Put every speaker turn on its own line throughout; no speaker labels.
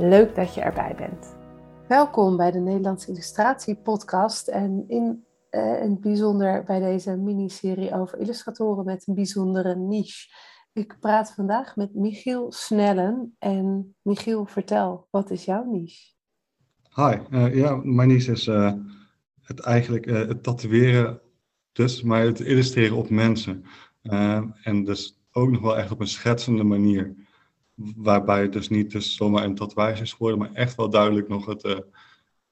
Leuk dat je erbij bent. Welkom bij de Nederlandse Illustratie Podcast en in uh, in bijzonder bij deze miniserie over illustratoren met een bijzondere niche. Ik praat vandaag met Michiel Snellen en Michiel, vertel, wat is jouw niche?
Hi, uh, ja, mijn niche is uh, het eigenlijk het tatoeëren, dus, maar het illustreren op mensen. en dus ook nog wel echt op een schetsende manier waarbij het dus niet dus zomaar een tatoeage is geworden, maar echt wel duidelijk nog het, uh,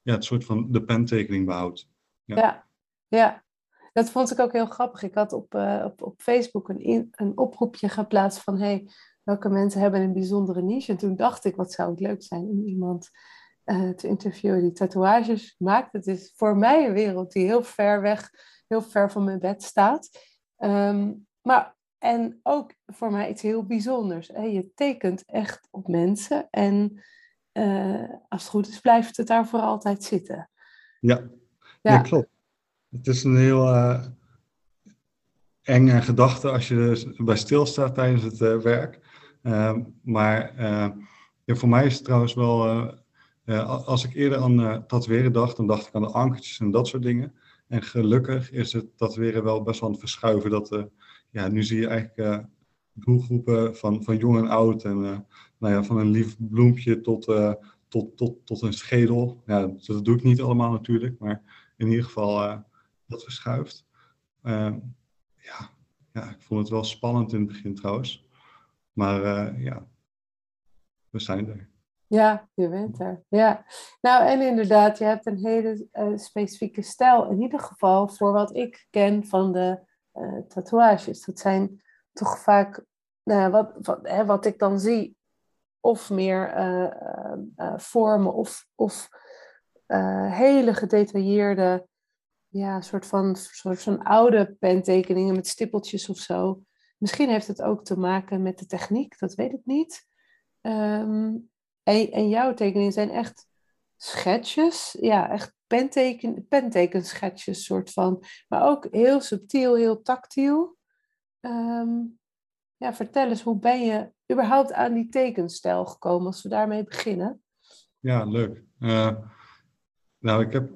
ja, het soort van de pentekening behoudt.
Ja. ja. Dat vond ik ook heel grappig. Ik had op, uh, op, op Facebook een, een oproepje geplaatst van hey, welke mensen hebben een bijzondere niche? En toen dacht ik, wat zou het leuk zijn om iemand uh, te interviewen die tatoeages maakt. Het is voor mij een wereld die heel ver weg, heel ver van mijn bed staat. Um, maar en ook voor mij iets heel bijzonders. Hè? Je tekent echt op mensen en uh, als het goed is, blijft het daar voor altijd zitten.
Ja, ja. ja klopt. Het is een heel uh, enge gedachte als je er bij stilstaat tijdens het uh, werk. Uh, maar ja, voor mij is het trouwens wel, als ik eerder aan tatoeëren dacht, dan dacht ik aan de ankertjes en dat soort dingen. En gelukkig is het tatoeëren wel best wel aan het verschuiven. Dat, ja, nu zie je eigenlijk doelgroepen van, van jong en oud. En nou ja, van een lief bloempje tot, tot, tot, tot een schedel. Ja, dat doe ik niet allemaal natuurlijk, maar in ieder geval dat verschuift. Uh, ja, ja, ik vond het wel spannend in het begin trouwens. Maar ja, we zijn er.
Ja, je bent er. Ja. Nou, en inderdaad, je hebt een hele specifieke stijl. In ieder geval voor wat ik ken van de tatoeages. Dat zijn toch vaak, nou, wat, wat, hè, wat ik dan zie, of meer vormen of, of hele gedetailleerde ja, soort van, soort van oude pentekeningen met stippeltjes of zo. Misschien heeft het ook te maken met de techniek, dat weet ik niet. Um, en, en jouw tekeningen zijn echt schetsjes, ja, echt penteken, pentekenschetsjes soort van. Maar ook heel subtiel, heel tactiel. Um, ja, vertel eens, hoe ben je überhaupt aan die tekenstijl gekomen, als we daarmee beginnen?
Ja, leuk. Uh, nou, ik heb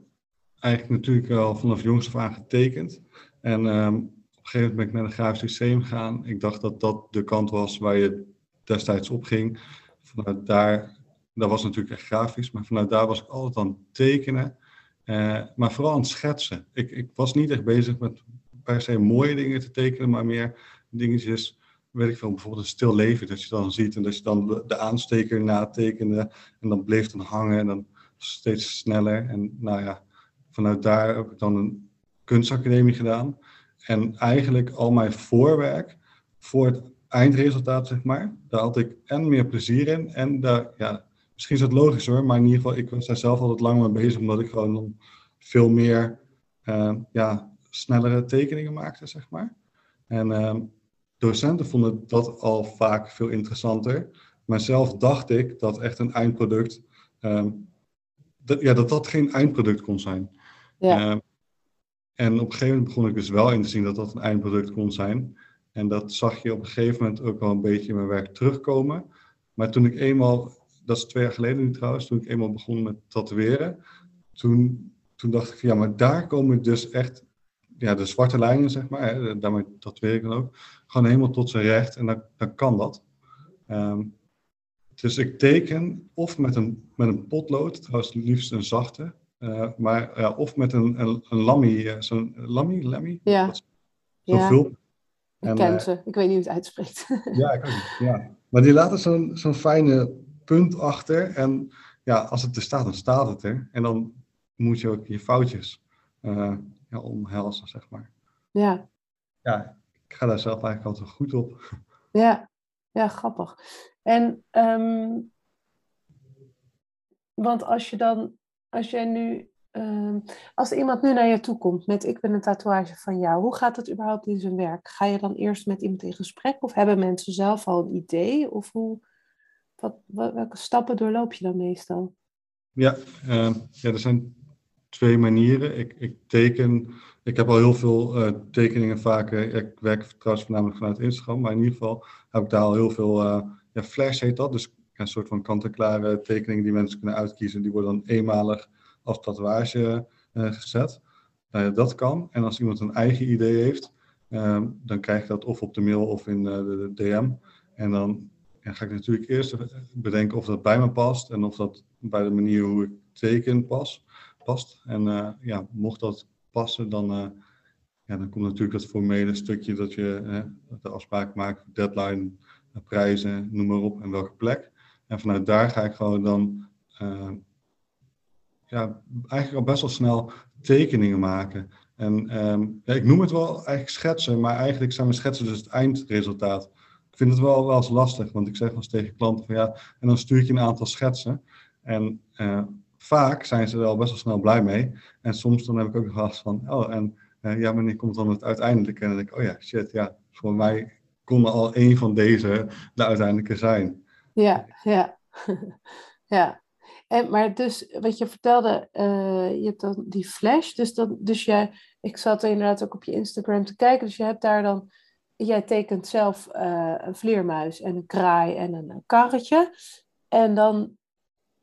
eigenlijk natuurlijk al vanaf jongs af aan getekend. En um, op een gegeven moment ben ik naar een grafisch systeem gegaan. Ik dacht dat dat de kant was waar je destijds op ging. Vanuit daar, dat was natuurlijk echt grafisch, maar vanuit daar was ik altijd aan het tekenen. Uh, maar vooral aan het schetsen. Ik, ik was niet echt bezig met per se mooie dingen te tekenen, maar meer dingetjes, weet ik veel, bijvoorbeeld een stil leven dat je dan ziet en dat je dan de, de aansteker natekende en dan bleef dan hangen en dan steeds sneller. En nou ja, vanuit daar heb ik dan een kunstacademie gedaan. En eigenlijk al mijn voorwerk voor het eindresultaat, zeg maar, daar had ik en meer plezier in. En daar, ja, misschien is het logisch hoor, maar in ieder geval, ik was daar zelf altijd lang mee bezig, omdat ik gewoon veel meer, uh, ja, snellere tekeningen maakte, zeg maar. En uh, docenten vonden dat al vaak veel interessanter. Maar zelf dacht ik dat echt een eindproduct, uh, dat, ja, dat dat geen eindproduct kon zijn. Ja. Ehm, en op een gegeven moment begon ik dus wel in te zien dat dat een eindproduct kon zijn. En dat zag je op een gegeven moment ook wel een beetje in mijn werk terugkomen. Maar toen ik eenmaal, dat is twee jaar geleden nu trouwens, toen ik eenmaal begon met tatoeëren, toen, toen dacht ik, ja, maar daar komen dus echt, ja, de zwarte lijnen, zeg maar, hè, daarmee tatoeëer ik dan ook, gewoon helemaal tot zijn recht en dan, dan kan dat. Um, dus ik teken of met een, met een potlood, trouwens liefst een zachte, uh, maar uh, of met een, een, een lammy, uh, zo'n lammy, lammy?
Ja.
Zo'n
ja. Vulp. Ik ken ze, ik weet niet hoe het uitspreekt.
ja, ik niet. Ja. Maar die laten zo'n zo'n fijne punt achter. En ja, als het er staat, dan staat het er. En dan moet je ook je foutjes uh, ja, omhelzen, zeg maar.
Ja.
Ja, ik ga daar zelf eigenlijk altijd goed op.
Ja, ja grappig. En, um, want als je dan, als jij nu, um, als iemand nu naar je toe komt met ik ben een tatoeage van jou, hoe gaat het überhaupt in zijn werk? Ga je dan eerst met iemand in gesprek of hebben mensen zelf al een idee? Of hoe, wat, welke stappen doorloop je dan meestal?
Ja, uh, ja er zijn twee manieren. Ik, ik teken, ik heb al heel veel uh, tekeningen vaker. Ik werk trouwens voornamelijk vanuit Instagram, maar in ieder geval heb ik daar al heel veel, uh, ja, flash heet dat. Dus een soort van kant-en-klare tekeningen die mensen kunnen uitkiezen. Die worden dan eenmalig als tatoeage uh, gezet. dat kan. En als iemand een eigen idee heeft, ehm, dan krijg je dat of op de mail of in de DM. En dan ja, ga ik natuurlijk eerst bedenken of dat bij me past en of dat bij de manier hoe ik teken pas past. En uh, ja, mocht dat passen, dan, uh, ja, dan komt natuurlijk dat formele stukje dat je de afspraak maakt, deadline, prijzen, noem maar op en welke plek. En vanuit daar ga ik gewoon dan ja, eigenlijk al best wel snel tekeningen maken. En ja, ik noem het wel eigenlijk schetsen, maar eigenlijk zijn mijn schetsen dus het eindresultaat. Ik vind het wel wel eens lastig, want ik zeg wel eens tegen klanten van ja, en dan stuur ik je een aantal schetsen. En vaak zijn ze er al best wel snel blij mee. En soms dan heb ik ook nog last van, oh, en uh, ja, wanneer komt dan het uiteindelijke? En dan denk ik, oh ja, shit, ja, voor mij kon al één van deze de uiteindelijke zijn.
Ja, ja. ja. En, maar dus, wat je vertelde, uh, je hebt dan die flash, dus, dan, dus jij, ik zat inderdaad ook op je Instagram te kijken, dus je hebt daar dan, jij tekent zelf uh, een vleermuis en een kraai en een karretje. En dan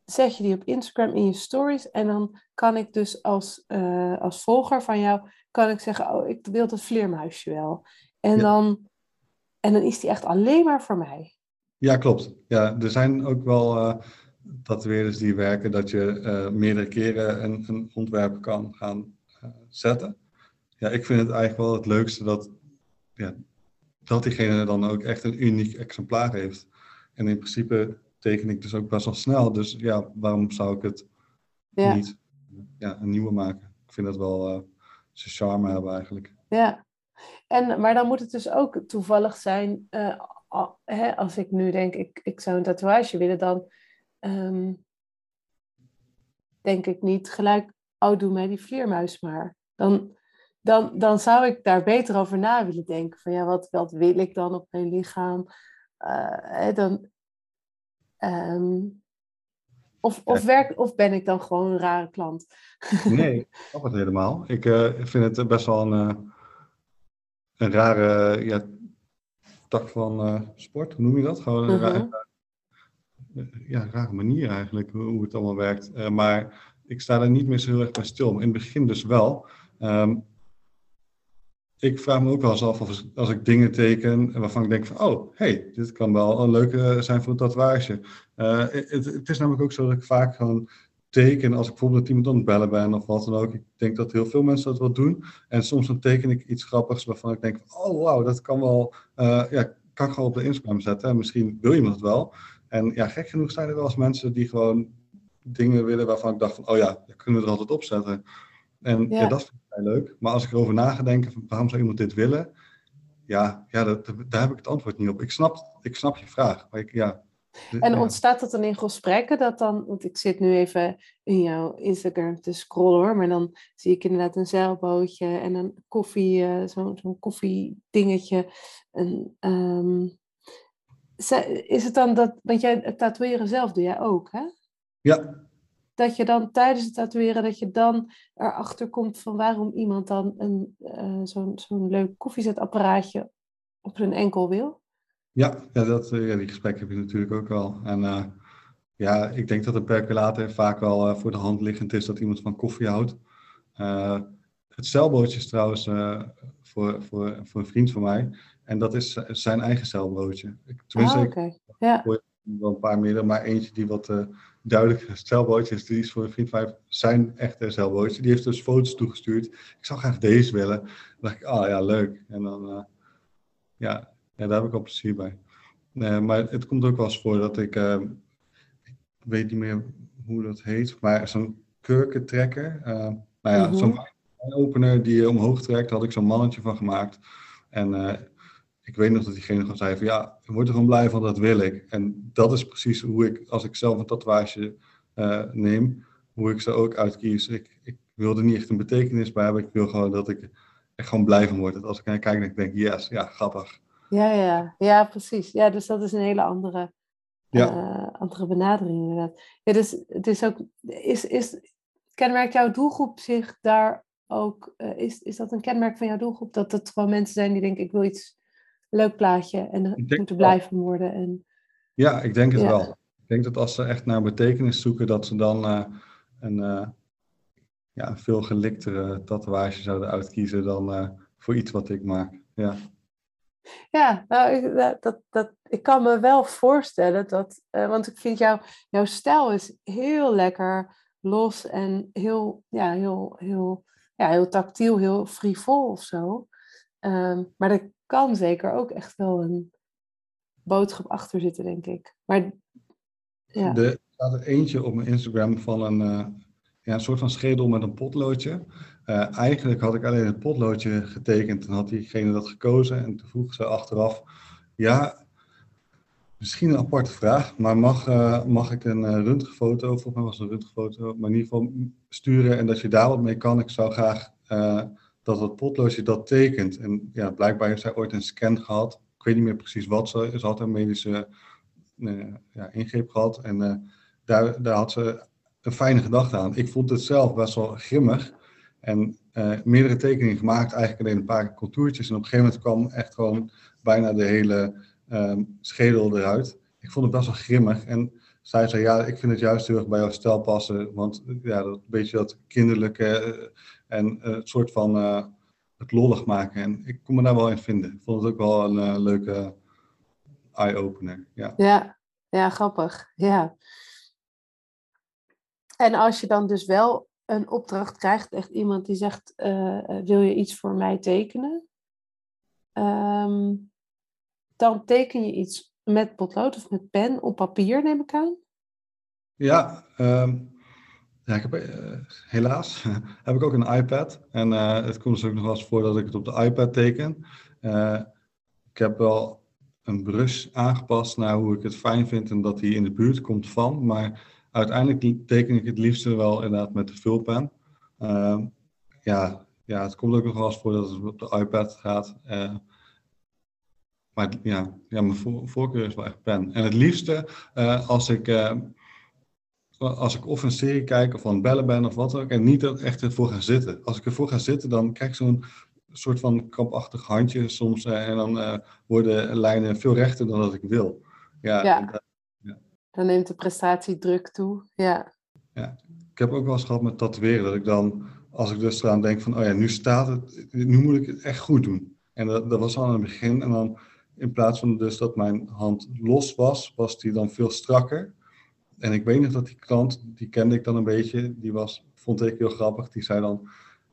zet je die op Instagram in je stories. En dan kan ik dus als, uh, als volger van jou, kan ik zeggen, oh, ik wil dat vleermuisje wel. En, dan, en dan is die echt alleen maar voor mij.
Ja, klopt. Ja, er zijn ook wel uh, tatoeëerders die werken dat je uh, meerdere keren een, een ontwerp kan gaan zetten. Ja, ik vind het eigenlijk wel het leukste dat, ja, dat diegene dan ook echt een uniek exemplaar heeft. En in principe teken ik dus ook best wel snel. Dus ja, waarom zou ik het niet ja, een nieuwe maken? Ik vind dat wel uh, zijn charme hebben eigenlijk.
Ja, en, maar dan moet het dus ook toevallig zijn, uh, hè, als ik nu denk, ik, ik zou een tatoeage willen, dan um, denk ik niet gelijk, oh doe mij die vleermuis maar. Dan, dan, dan zou ik daar beter over na willen denken. Van ja, wat, wat wil ik dan op mijn lichaam? Uh, hè, dan, Um, of, of, werk, of ben ik dan gewoon een rare klant?
nee, ik snap het helemaal. Ik uh, vind het best wel een, uh, een rare ja, tak van sport, hoe noem je dat? Gewoon een -huh. rare, ja, rare manier eigenlijk, hoe, hoe het allemaal werkt. maar ik sta er niet meer zo heel erg bij stil. Maar in het begin dus wel. Um, ik vraag me ook wel eens af of als ik dingen teken waarvan ik denk van, oh, hey, dit kan wel een leuke zijn voor een tatoeage. Uh, het, het, is namelijk ook zo dat ik vaak gewoon teken als ik bijvoorbeeld iemand aan het bellen ben of wat dan ook. Ik denk dat heel veel mensen dat wel doen. En soms dan teken ik iets grappigs waarvan ik denk, oh wauw, dat kan wel, uh, ja, kan ik gewoon op de Instagram zetten. En misschien wil iemand het wel. En ja, gek genoeg zijn er wel eens mensen die gewoon dingen willen waarvan ik dacht van, oh ja, dat kunnen we er altijd op zetten. En ja. ja dat vind ik heel leuk. Maar als ik erover na ga denken, van, waarom zou iemand dit willen? Ja, ja dat, daar heb ik het antwoord niet op. Ik snap, ik snap je vraag. Maar ik, ja,
en ontstaat dat dan in gesprekken dat dan, want ik zit nu even in jouw Instagram te scrollen hoor, maar dan zie ik inderdaad een zeilbootje en een koffie, uh, zo'n zo koffiedingetje. En, um, is het dan dat, want jij tatoeëren zelf doe jij ook, hè?
Ja,
dat je dan tijdens het tatoeëren, dat je dan erachter komt van waarom iemand dan een, uh, zo'n zo'n leuk koffiezetapparaatje op zijn enkel wil?
Ja, ja, dat, ja die gesprekken heb je natuurlijk ook wel. En uh, ja, ik denk dat een percolator vaak wel uh, voor de hand liggend is dat iemand van koffie houdt. het celbootje is trouwens voor, voor, voor een vriend van mij. En dat is zijn eigen celbroodje.
Tenminste, ah, okay. ja.
ik wel een paar meer, maar eentje die wat duidelijk zeilbootjes, die is voor een vriend van mij zijn echte zeilbootjes. Die heeft dus foto's toegestuurd. Ik zou graag deze willen. Dan dacht ik, ah ja, leuk. En dan, uh, ja, ja, daar heb ik al plezier bij. Uh, maar het komt ook wel eens voor dat ik, uh, weet niet meer hoe dat heet, maar zo'n kurkentrekker. Uh, nou ja, zo'n mhm. opener die je omhoog trekt, had ik zo'n mannetje van gemaakt. En ik weet nog dat diegene gewoon zei van ja, je wordt er gewoon blij van, dat wil ik. En dat is precies hoe ik, als ik zelf een tatoeage uh, neem, hoe ik ze ook uitkies. Ik, ik wil er niet echt een betekenis bij hebben. Ik wil gewoon dat ik er gewoon blij van word. Dat als ik naar kijk, dan denk ik, yes, ja, grappig.
Ja, ja, ja, precies. Ja, dus dat is een hele andere, ja. Uh, andere benadering inderdaad. Ja, dus het is ook, is, is, kenmerkt jouw doelgroep zich daar ook, uh, is, is dat een kenmerk van jouw doelgroep? Dat het gewoon mensen zijn die denken, ik wil iets leuk plaatje en er moeten blijven worden. En...
Ja, ik denk het wel. Ik denk dat als ze echt naar betekenis zoeken, dat ze dan uh, een, uh, ja, een veel geliktere tatoeage zouden uitkiezen dan uh, voor iets wat ik maak. Ja,
ja nou, ik, dat, dat, ik kan me wel voorstellen dat, want ik vind jou, jouw stijl is heel lekker los en heel, ja, heel, heel, ja, heel tactiel, heel frivol of zo. Um, maar er kan zeker ook echt wel een boodschap achter zitten, denk ik. Maar
ja. Er staat er eentje op mijn Instagram van een, uh, ja, een soort van schedel met een potloodje. Uh, eigenlijk had ik alleen het potloodje getekend en had diegene dat gekozen. En toen vroeg ze achteraf, ja, misschien een aparte vraag, maar mag, uh, mag ik een uh, röntgenfoto, volgens mij was een röntgenfoto, maar in ieder geval sturen en dat je daar wat mee kan. Ik zou graag dat het potloodje dat tekent. En ja, blijkbaar heeft zij ooit een scan gehad. Ik weet niet meer precies wat ze. Ze had een medische uh, ja, ingreep gehad. En uh, daar, daar had ze een fijne gedachte aan. Ik vond het zelf best wel grimmig. En uh, meerdere tekeningen gemaakt, eigenlijk alleen een paar contourtjes. En op een gegeven moment kwam echt gewoon bijna de hele um, schedel eruit. Ik vond het best wel grimmig. En zij zei, ja, ik vind het juist heel erg bij jouw stijl passen. Want ja, dat beetje dat kinderlijke en uh, het soort van uh, het lollig maken. En ik kon me daar wel in vinden. Ik vond het ook wel een uh, leuke eye-opener. Ja.
ja, ja, grappig. Ja. En als je dan dus wel een opdracht krijgt, echt iemand die zegt, wil je iets voor mij tekenen? Um, dan teken je iets met potlood of met pen op papier, neem ik aan?
Ja, um, ja, ik heb, uh, helaas heb ik ook een iPad. En uh, het komt dus ook nog wel eens voor dat ik het op de iPad teken. Uh, ik heb wel een brush aangepast naar hoe ik het fijn vind en dat die in de buurt komt van. Maar uiteindelijk teken ik het liefste wel inderdaad met de vulpen. Ehm, ja, ja, het komt ook nog wel eens voor dat het op de iPad gaat. maar ja, ja, mijn voorkeur is wel echt pen. En het liefste als ik als ik of een serie kijk of aan het bellen ben of wat ook, en niet er echt ervoor ga zitten. Als ik ervoor ga zitten, dan krijg ik zo'n soort van krampachtig handje soms eh, en dan uh, worden lijnen veel rechter dan dat ik wil.
Ja, ja. Dat, ja. Dan neemt de prestatiedruk toe. Ja.
ja. Ik heb ook wel eens gehad met tatoeëren, dat ik dan, als ik dus eraan denk van, oh ja, nu staat het, nu moet ik het echt goed doen. En dat, dat was al aan het begin. En dan in plaats van dus dat mijn hand los was, was die dan veel strakker en ik weet nog dat die klant, die kende ik dan een beetje, die was, vond ik heel grappig. Die zei dan,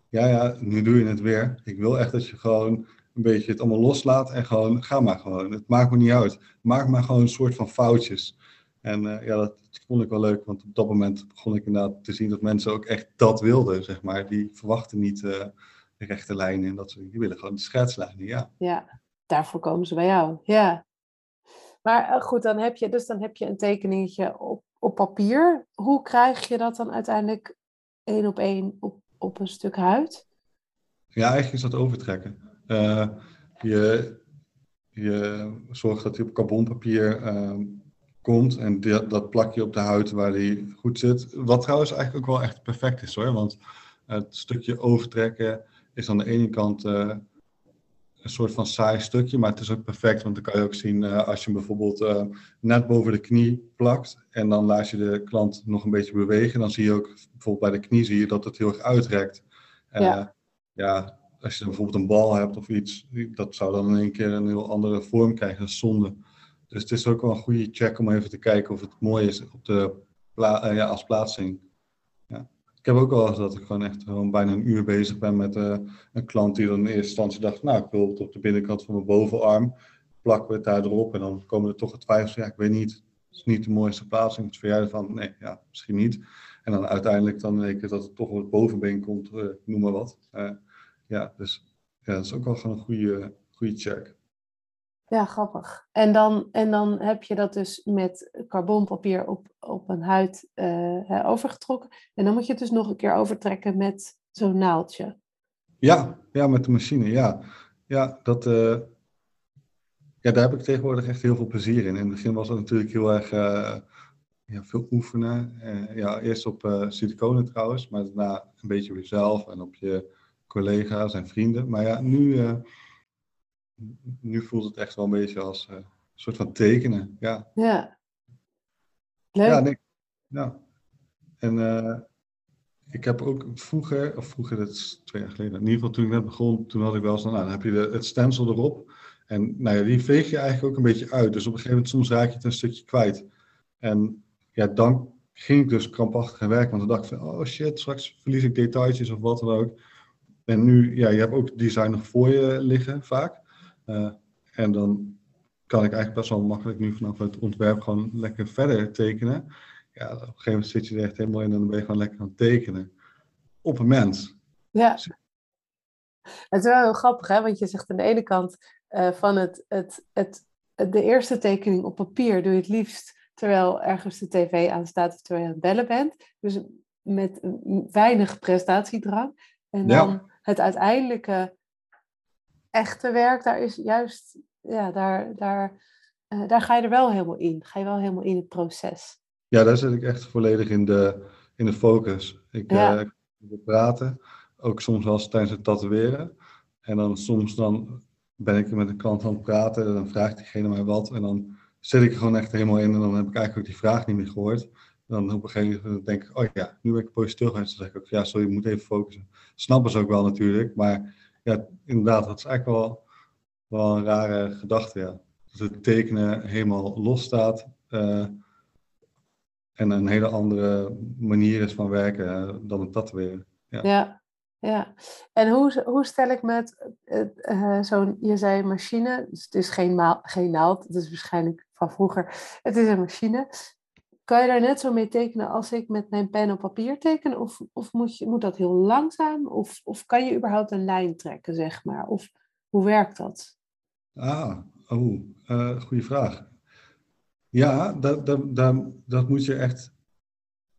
ja, ja, nu doe je het weer. Ik wil echt dat je gewoon een beetje het allemaal loslaat en gewoon, ga maar gewoon. Het maakt me niet uit. Maak maar gewoon een soort van foutjes. En uh, ja, dat, vond ik wel leuk, want op dat moment begon ik inderdaad te zien dat mensen ook echt dat wilden, zeg maar. Die verwachten niet uh, de rechte lijnen en dat soort Die willen gewoon de schetslijnen, ja.
Ja, daarvoor komen ze bij jou, ja. Maar uh, goed, dan heb je, dus dan heb je een tekeningetje op op papier. Hoe krijg je dat dan uiteindelijk één op één op, op een stuk huid?
Ja, eigenlijk is dat overtrekken. Uh, je, je zorgt dat hij op carbonpapier uh, komt en dat plak je op de huid waar die goed zit. Wat trouwens eigenlijk ook wel echt perfect is hoor, want het stukje overtrekken is aan de ene kant uh, een soort van saai stukje, maar het is ook perfect, want dan kan je ook zien uh, als je hem bijvoorbeeld uh, net boven de knie plakt en dan laat je de klant nog een beetje bewegen, dan zie je ook bijvoorbeeld bij de knie zie je dat het heel erg uitrekt. Uh, ja. ja, als je bijvoorbeeld een bal hebt of iets, dat zou dan in één keer een heel andere vorm krijgen, dat is zonde. Dus het is ook wel een goede check om even te kijken of het mooi is op de pla ja, als plaatsing. Ik heb ook wel eens dat ik gewoon echt gewoon bijna een uur bezig ben met uh, een klant die dan in eerste instantie dacht, nou ik wil het op de binnenkant van mijn bovenarm, plakken we het daar en dan komen er toch het twijfels, ja ik weet niet, is niet de mooiste plaatsing. Vind jij ervan? Nee, ja, misschien niet. En dan uiteindelijk dan ik dat het toch wat bovenbeen komt, uh, noem maar wat. Uh, ja, dus ja, dat is ook wel gewoon een goede, goede check.
Ja, grappig. En dan, en dan heb je dat dus met carbonpapier op, op een huid uh, overgetrokken. En dan moet je het dus nog een keer overtrekken met zo'n naaldje.
Ja, ja, met de machine, ja. Ja, dat, uh, ja, daar heb ik tegenwoordig echt heel veel plezier in. In het begin was het natuurlijk heel erg uh, ja, veel oefenen. ja, eerst op siliconen trouwens, maar daarna een beetje op jezelf en op je collega's en vrienden. Maar ja, nu nu voelt het echt wel een beetje als uh, een soort van tekenen. Ja.
Ja. Leuk.
Ja, nee, ja. En uh, ik heb ook vroeger, of vroeger, dat is twee jaar geleden, in ieder geval toen ik net begon, toen had ik wel eens, nou, dan heb je de, het stencil erop. En nou ja, die veeg je eigenlijk ook een beetje uit. Dus op een gegeven moment, soms raak je het een stukje kwijt. En ja, dan ging ik dus krampachtig gaan werken, want dan dacht ik van, oh shit, straks verlies ik detailtjes of wat dan ook. En nu, ja, je hebt ook design nog voor je liggen vaak. Uh, en dan kan ik eigenlijk best wel makkelijk nu vanaf het ontwerp gewoon lekker verder tekenen. Ja, op een gegeven moment zit je er echt helemaal in en dan ben je gewoon lekker aan het tekenen. Op een mens.
Ja. Het is wel heel grappig, hè? want je zegt aan de ene kant uh, van het, het, het, de eerste tekening op papier doe je het liefst terwijl ergens de tv aan staat of terwijl je aan het bellen bent. Dus met weinig prestatiedrang. En dan ja. het uiteindelijke echte werk, daar is juist, ja, daar, daar, uh, daar ga je er wel helemaal in. Ga je wel helemaal in het proces.
Ja, daar zit ik echt volledig in de, in de focus. Ik ja. uh, praten, ook soms wel tijdens het tatoeëren. En dan soms dan ben ik met een klant aan het praten, en dan vraagt diegene mij wat. En dan zit ik er gewoon echt helemaal in en dan heb ik eigenlijk ook die vraag niet meer gehoord. Dan op een gegeven moment denk ik, oh ja, nu ben ik stil geweest. Dan zeg ik ook, ja, sorry, je moet even focussen. Snappen ze ook wel natuurlijk, maar ja, inderdaad, dat is eigenlijk wel, wel een rare gedachte, ja. Dat het tekenen helemaal los staat uh, en een hele andere manier is van werken uh, dan het tatoeëren. Ja.
ja. Ja, en hoe, hoe stel ik met uh, zo'n, je zei machine, dus het is geen, geen naald, het is waarschijnlijk van vroeger, het is een machine. Kan je daar net zo mee tekenen als ik met mijn pen op papier teken? Of, of moet, je, moet dat heel langzaam? Of, of kan je überhaupt een lijn trekken, zeg maar? Of hoe werkt dat?
Ah, oh, uh, goede vraag. Ja, dat, dat, dat, dat moet je echt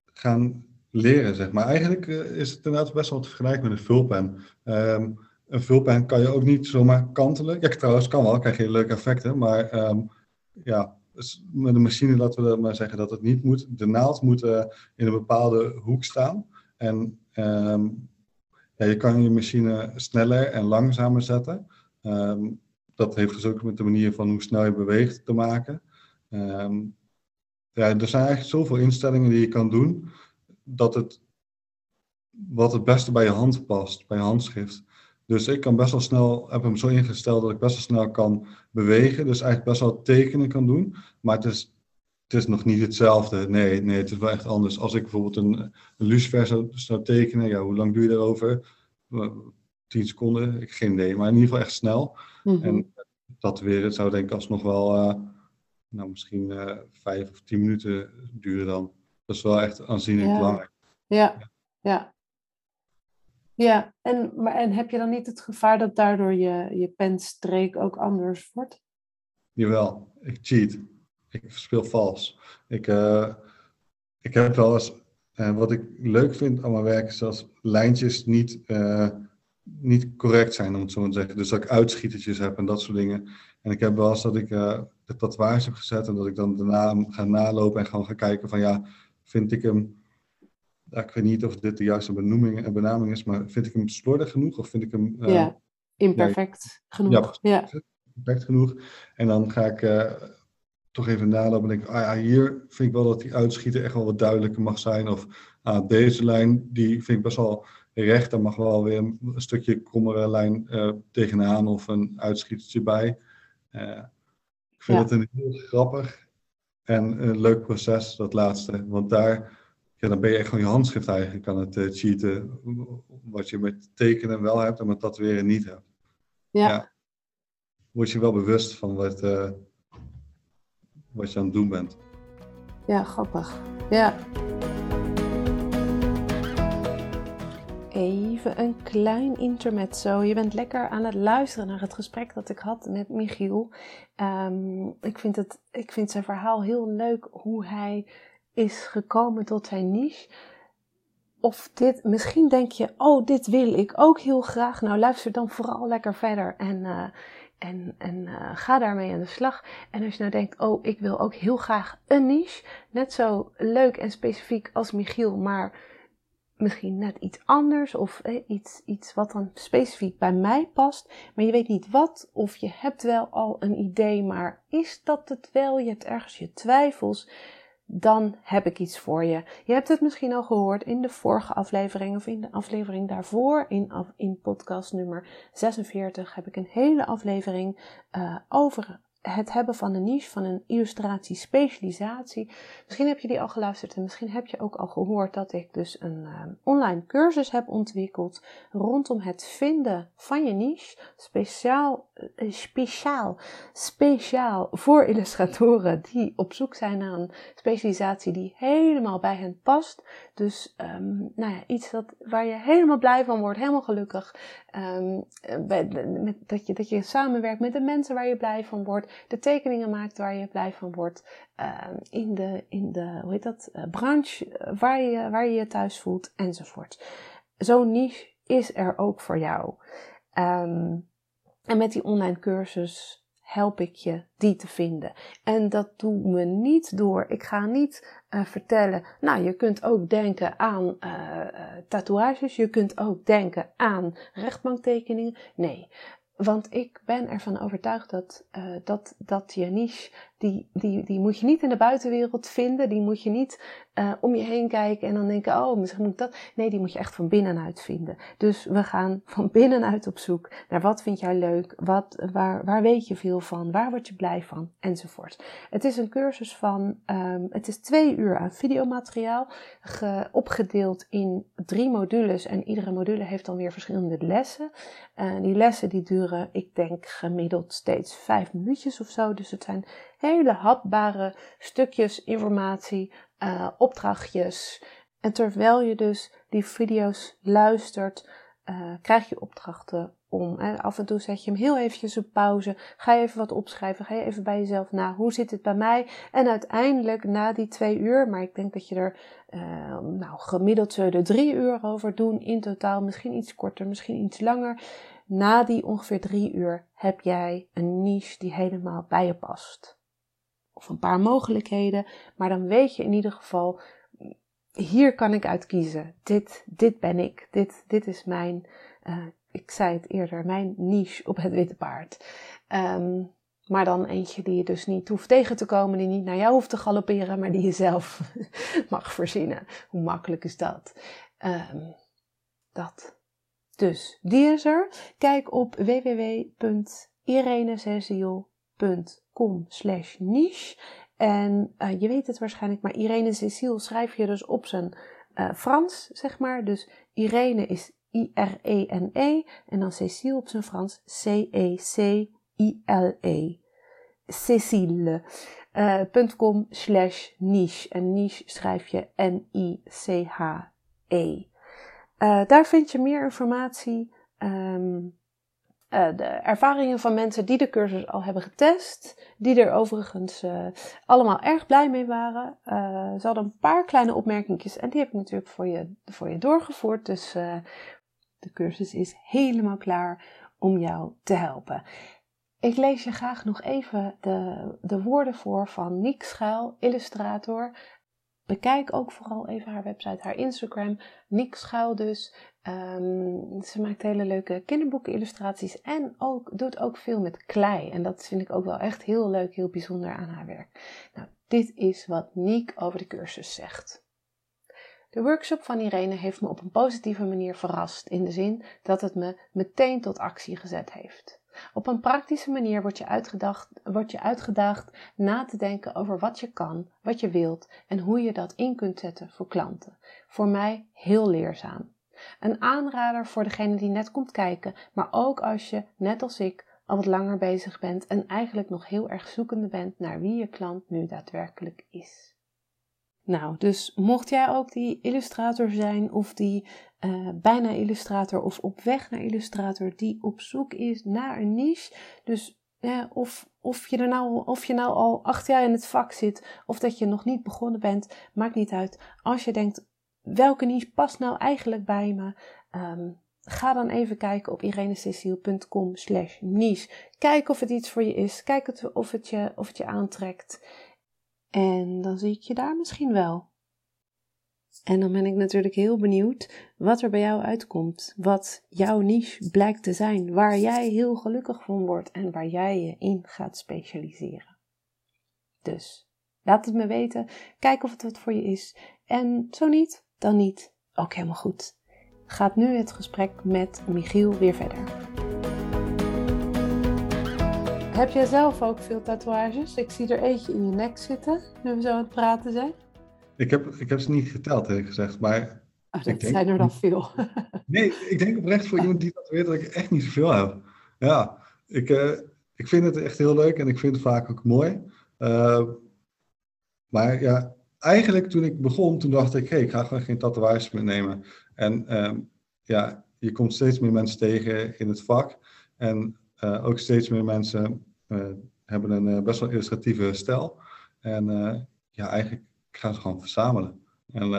gaan leren, zeg maar. Eigenlijk uh, is het inderdaad best wel te vergelijken met een vulpen. Um, een vulpen kan je ook niet zomaar kantelen. Ja, trouwens, kan wel, krijg je leuke effecten. Maar um, ja, dus met een machine laten we maar zeggen dat het niet moet. De naald moet uh, in een bepaalde hoek staan. En ja, je kan je machine sneller en langzamer zetten. Um, dat heeft dus ook met de manier van hoe snel je beweegt te maken. Um, ja, er zijn eigenlijk zoveel instellingen die je kan doen, dat het wat het beste bij je hand past, bij je handschrift. Dus ik kan best wel snel, heb hem zo ingesteld dat ik best wel snel kan bewegen. Dus eigenlijk best wel tekenen kan doen. Maar het is, het is nog niet hetzelfde. Nee, nee, het is wel echt anders. Als ik bijvoorbeeld een, een lucifer zou, zou tekenen, ja, hoe lang doe je daarover? 10 seconden, ik geen idee. Maar in ieder geval echt snel. Mm -hmm. En dat weer, het zou denk ik alsnog wel, uh, nou misschien uh, vijf of tien minuten duren dan. Dat is wel echt aanzienlijk
ja.
belangrijk.
Ja, ja. Ja, en, maar, en heb je dan niet het gevaar dat daardoor je, je penstreek ook anders wordt?
Jawel, ik cheat. Ik speel vals. Ik, uh, ik heb wel eens, uh, wat ik leuk vind aan mijn werk, is als lijntjes niet, uh, niet correct zijn, om het zo maar te zeggen. Dus dat ik uitschietertjes heb en dat soort dingen. En ik heb wel eens dat ik de tatoeage heb gezet en dat ik dan daarna ga nalopen en gewoon ga kijken van ja, vind ik hem ja, ik weet niet of dit de juiste benoeming en benaming is, maar vind ik hem slordig genoeg of vind ik hem...
Uh, ja, imperfect ja, genoeg.
Ja, perfect genoeg. En dan ga ik uh, toch even nalopen en denk ah ja, hier vind ik wel dat die uitschieter echt wel wat duidelijker mag zijn. Of ah, deze lijn, die vind ik best wel recht, daar mag wel weer een, een stukje krommere lijn uh, tegenaan of een uitschietertje bij. ik vind ja. het een heel grappig en een leuk proces, dat laatste. Want daar ja, dan ben je echt gewoon je handschrift eigenlijk aan het uh, cheaten. Wat je met tekenen wel hebt en met tatoeëren niet hebt.
Ja. ja.
Word je wel bewust van wat, uh, wat je aan het doen bent.
Ja, grappig. Ja. Even een klein intermezzo. Je bent lekker aan het luisteren naar het gesprek dat ik had met Michiel. Um, ik, vind het, ik vind zijn verhaal heel leuk hoe hij is gekomen tot zijn niche. Of dit, misschien denk je, oh, dit wil ik ook heel graag. Nou, luister dan vooral lekker verder en, uh, en, en uh, ga daarmee aan de slag. En als je nou denkt, oh, ik wil ook heel graag een niche. Net zo leuk en specifiek als Michiel, maar misschien net iets anders of eh, iets, iets wat dan specifiek bij mij past, maar je weet niet wat, of je hebt wel al een idee, maar is dat het wel? Je hebt ergens je twijfels dan heb ik iets voor je. Je hebt het misschien al gehoord in de vorige aflevering of in de aflevering daarvoor, in, in podcast nummer 46, heb ik een hele aflevering uh, over het hebben van een niche, van een illustratie-specialisatie. Misschien heb je die al geluisterd en misschien heb je ook al gehoord dat ik dus een uh, online cursus heb ontwikkeld rondom het vinden van je niche. Speciaal, uh, speciaal, speciaal voor illustratoren die op zoek zijn naar een specialisatie die helemaal bij hen past. Dus um, nou ja, iets dat, waar je helemaal blij van wordt, helemaal gelukkig. Um, met, dat, je, dat je samenwerkt met de mensen waar je blij van wordt de tekeningen maakt waar je blij van wordt, uh, in, de, in de, hoe heet dat, uh, branche eh, waar je, waar je je thuis voelt, enzovoort. Zo'n niche is er ook voor jou. Um, en met die online cursus help ik je die te vinden. En dat doen we niet door. Ik ga niet uh, vertellen. Nou, je kunt ook denken aan uh, tatoeages. Je kunt ook denken aan rechtbanktekeningen. Nee, want ik ben ervan overtuigd dat, uh, dat, dat je niche, die, die, die moet je niet in de buitenwereld vinden. Die moet je niet uh, om je heen kijken en dan denken, oh, misschien moet dat. Nee, die moet je echt van binnenuit vinden. Dus we gaan van binnenuit op zoek naar wat vind jij leuk, wat, waar, waar weet je veel van, waar word je blij van, enzovoort. Het is een cursus van, um, het is twee uur aan videomateriaal, ge, opgedeeld in drie modules. En iedere module heeft dan weer verschillende lessen. Die lessen die duren, ik denk gemiddeld steeds vijf minuutjes of zo. Dus het zijn hele hapbare stukjes informatie, uh, opdrachtjes. En terwijl je dus die video's luistert, uh, krijg je opdrachten om. Hè. Af en toe zet je hem heel eventjes op pauze. Ga je even wat opschrijven. Ga je even bij jezelf na. Hoe zit het bij mij? En uiteindelijk na die twee uur, maar ik denk dat je er uh, nou, gemiddeld zullen drie uur over doen in totaal. Misschien iets korter, misschien iets langer. Na die ongeveer drie uur heb jij een niche die helemaal bij je past of een paar mogelijkheden, maar dan weet je in ieder geval, hier kan ik uit kiezen. Dit, dit ben ik. Dit, dit is mijn, uh, ik zei het eerder, mijn niche op het witte paard. Um, maar dan eentje die je dus niet hoeft tegen te komen, die niet naar jou hoeft te galopperen, maar die je zelf mag verzinnen. Hoe makkelijk is dat? Um, dat. Dus, die is er. Kijk op www.irenececile.com com slash niche. En uh, je weet het waarschijnlijk, maar Irene Cecile schrijf je dus op zijn uh, Frans, zeg maar. Dus Irene is I-R-E-N-E -E, en dan Cecile op zijn Frans C-E-C-I-L-E. -E. Cecile. Uh, .com slash niche. En niche schrijf je N-I-C-H-E. Uh, daar vind je meer informatie. Um, uh, de ervaringen van mensen die de cursus al hebben getest, die er overigens uh, allemaal erg blij mee waren. Ze hadden een paar kleine opmerkingjes en die heb ik natuurlijk voor je, voor je doorgevoerd. Dus de cursus is helemaal klaar om jou te helpen. Ik lees je graag nog even de, de woorden voor van Niek Schuil, illustrator. Bekijk ook vooral even haar website, haar Instagram, Niek Schuil dus. Um, ze maakt hele leuke kinderboeken-illustraties en ook, doet ook veel met klei. En dat vind ik ook wel echt heel leuk, heel bijzonder aan haar werk. Nou, dit is wat Niek over de cursus zegt. De workshop van Irene heeft me op een positieve manier verrast, in de zin dat het me meteen tot actie gezet heeft. Op een praktische manier wordt je, uitgedacht, wordt je uitgedaagd na te denken over wat je kan, wat je wilt en hoe je dat in kunt zetten voor klanten. Voor mij heel leerzaam. Een aanrader voor degene die net komt kijken, maar ook als je, net als ik, al wat langer bezig bent en eigenlijk nog heel erg zoekende bent naar wie je klant nu daadwerkelijk is. Nou, dus mocht jij ook die illustrator zijn of die uh, bijna illustrator of op weg naar illustrator die op zoek is naar een niche, dus of, of, je er nou, of je nou al acht jaar in het vak zit of dat je nog niet begonnen bent, maakt niet uit. Als je denkt, welke niche past nou eigenlijk bij me? Um, ga dan even kijken op irenececile.com slash niche. Kijk of het iets voor je is. Kijk of, het je, of het je aantrekt. En dan zie ik je daar misschien wel. En dan ben ik natuurlijk heel benieuwd wat er bij jou uitkomt. Wat jouw niche blijkt te zijn. Waar jij heel gelukkig van wordt en waar jij je in gaat specialiseren. Dus laat het me weten. Kijk of het wat voor je is. En zo niet, dan niet. Ook helemaal goed. Gaat nu het gesprek met Michiel weer verder. Heb jij zelf ook veel tatoeages? Ik zie er eentje in je nek zitten, nu we zo aan het praten zijn.
Ik heb, ik heb ze niet geteld, eerlijk gezegd, maar...
Oh, dat zijn er dan veel.
nee, ik denk oprecht voor iemand die tatoeëert dat ik echt niet zoveel heb. Ja, ik, uh, ik vind het echt heel leuk en ik vind het vaak ook mooi. Uh, maar ja, eigenlijk toen ik begon, toen dacht ik, hé, hey, ik ga gewoon geen tatoeages meer nemen. En uh, ja, je komt steeds meer mensen tegen in het vak. En uh, ook steeds meer mensen hebben een best wel illustratieve stijl. En ja, eigenlijk gaan ze gewoon verzamelen. En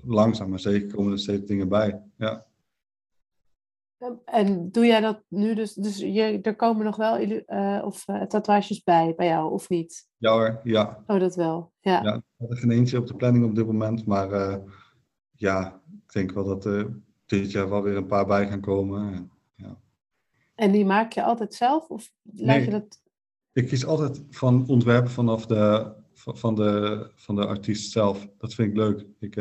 langzaam maar zeker komen er steeds dingen bij. Ja.
En doe jij dat nu dus? Dus je, er komen nog wel uh, of, uh, tatoeages bij, bij jou, of niet?
Ja hoor, ja.
Oh, dat wel, ja.
Ja, er is geen eentje op de planning op dit moment, maar uh, ja, ik denk wel dat er dit jaar wel weer een paar bij gaan komen. En,
die maak je altijd zelf, of laat nee, je dat...
ik kies altijd van ontwerpen vanaf de, van de, van de artiest zelf. Dat vind ik leuk. Ik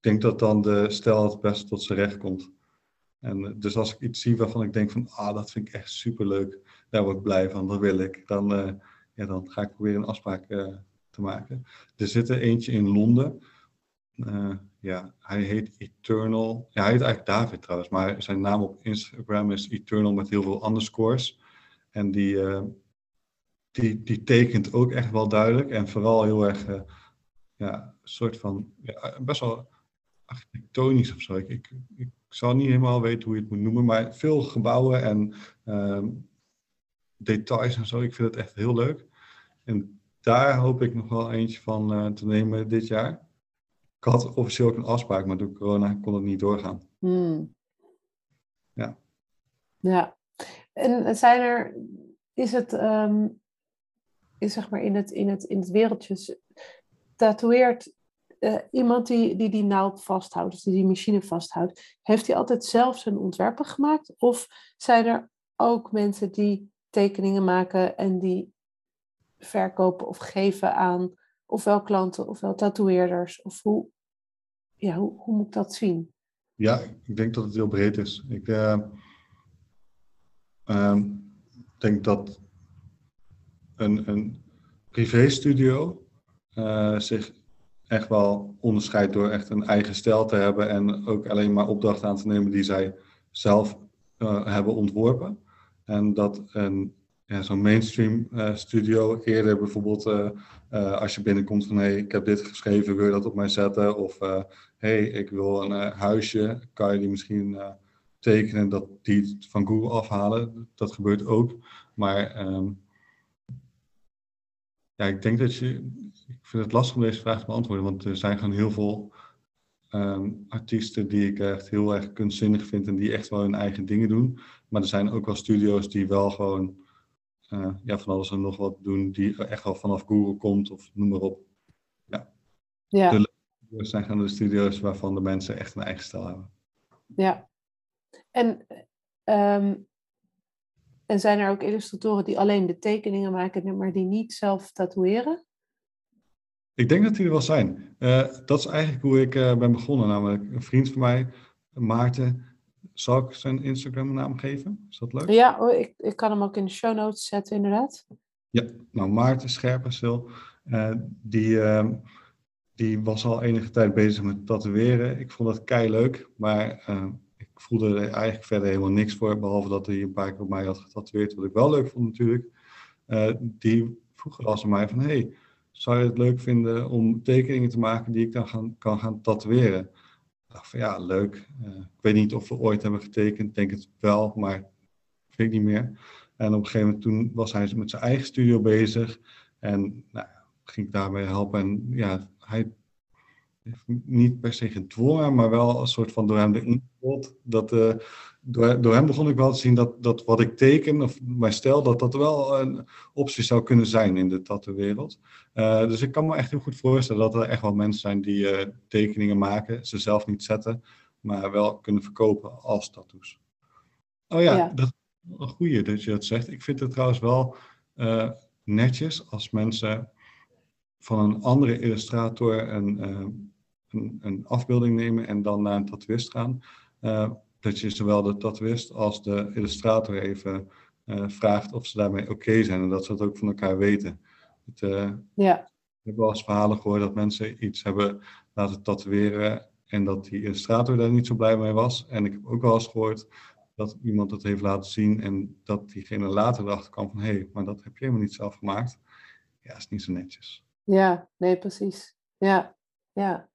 denk dat dan de stijl het best tot zijn recht komt. En eh, dus als ik iets zie waarvan ik denk van, ah, dat vind ik echt superleuk, daar word ik blij van, dat wil ik, dan, uh, ja, dan ga ik proberen een afspraak uh, te maken. Er zit er eentje in Londen. Uh, ja, hij heet Eternal. Ja, hij heet eigenlijk David trouwens, maar zijn naam op Instagram is Eternal met heel veel underscores. En die, die, die tekent ook echt wel duidelijk en vooral heel erg, ja, een soort van, ja, best wel architectonisch of zo. Ik, ik, ik zal niet helemaal weten hoe je het moet noemen, maar veel gebouwen en ehm, details en zo. Ik vind het echt heel leuk. En daar hoop ik nog wel eentje van uh, te nemen dit jaar. Ik had officieel ook een afspraak, maar door corona kon het niet doorgaan. Hmm. Ja.
Ja. En zijn er, is het, um, is zeg maar in het, in het, in het wereldje, tatoeëert uh, iemand die, die die naald vasthoudt, dus die die machine vasthoudt, heeft hij altijd zelf zijn ontwerpen gemaakt? Of zijn er ook mensen die tekeningen maken en die verkopen of geven aan ofwel klanten ofwel tatoeëerders? Of hoe, ja, hoe, hoe moet ik dat zien?
Ja, ik denk dat het heel breed is. Ik uh, uh, denk dat een, een privéstudio uh, zich echt wel onderscheidt door echt een eigen stijl te hebben en ook alleen maar opdrachten aan te nemen die zij zelf uh, hebben ontworpen. En dat een, ja, zo'n mainstream uh, studio eerder bijvoorbeeld uh, als je binnenkomt van hé, hey, ik heb dit geschreven, wil je dat op mij zetten? Of hé, hey, ik wil een huisje, kan je die misschien tekenen dat die van Google afhalen? Dat gebeurt ook. Maar um, ja, ik denk dat je. Ik vind het lastig om deze vraag te beantwoorden, want er zijn gewoon heel veel um, artiesten die ik echt heel erg kunstzinnig vind en die echt wel hun eigen dingen doen. Maar er zijn ook wel studio's die wel gewoon uh, ja, van alles en nog wat doen, die echt wel vanaf Google komt of noem maar op. Ja. ja. De zijn gewoon de studio's waarvan de mensen echt een eigen stijl hebben.
Ja. En um, en zijn er ook illustratoren die alleen de tekeningen maken, maar die niet zelf tatoeëren?
Ik denk dat die er wel zijn. Uh, dat is eigenlijk hoe ik uh, ben begonnen. Namelijk een vriend van mij, Maarten. Zal ik zijn Instagram naam geven? Is dat leuk?
Ja, ik, ik kan hem ook in de show notes zetten, inderdaad.
Ja, nou Maarten Scherpenzeel, uh, die, ehm, die was al enige tijd bezig met tatoeëren. Ik vond dat kei leuk, maar ik voelde er eigenlijk verder helemaal niks voor, behalve dat hij een paar keer op mij had getatoeëerd, wat ik wel leuk vond natuurlijk. Uh, die vroeg als aan mij van, hey, zou je het leuk vinden om tekeningen te maken die ik dan gaan, kan gaan tatoeëren? Van ja, leuk. Uh, ik weet niet of we ooit hebben getekend, denk het wel, maar weet ik niet meer. En op een gegeven moment toen was hij met zijn eigen studio bezig en nou, ging ik daarbij helpen. En ja, hij niet per se gedwongen, maar wel een soort van door hem de input. Dat, uh, door, door hem begon ik wel te zien dat, dat wat ik teken, of mijn stijl, dat dat wel een optie zou kunnen zijn in de tattoo-wereld. Uh, dus ik kan me echt heel goed voorstellen dat er echt wel mensen zijn die uh, tekeningen maken, ze zelf niet zetten, maar wel kunnen verkopen als tattoos. Oh ja, ja. dat is een goede dat je dat zegt. Ik vind het trouwens wel netjes als mensen van een andere illustrator een een, een, afbeelding nemen en dan naar een tatoeïst gaan. Dat je zowel de tatoeïst als de illustrator even uh, vraagt of ze daarmee oké zijn en dat ze het ook van elkaar weten. Het, uh, ja. Ik heb wel eens verhalen gehoord dat mensen iets hebben laten tatoeëren en dat die illustrator daar niet zo blij mee was. En ik heb ook wel eens gehoord dat iemand het heeft laten zien en dat diegene later erachter kwam van hé, hey, maar dat heb je helemaal niet zelf gemaakt. Ja, is niet zo netjes.
Ja, nee, precies. Ja, ja.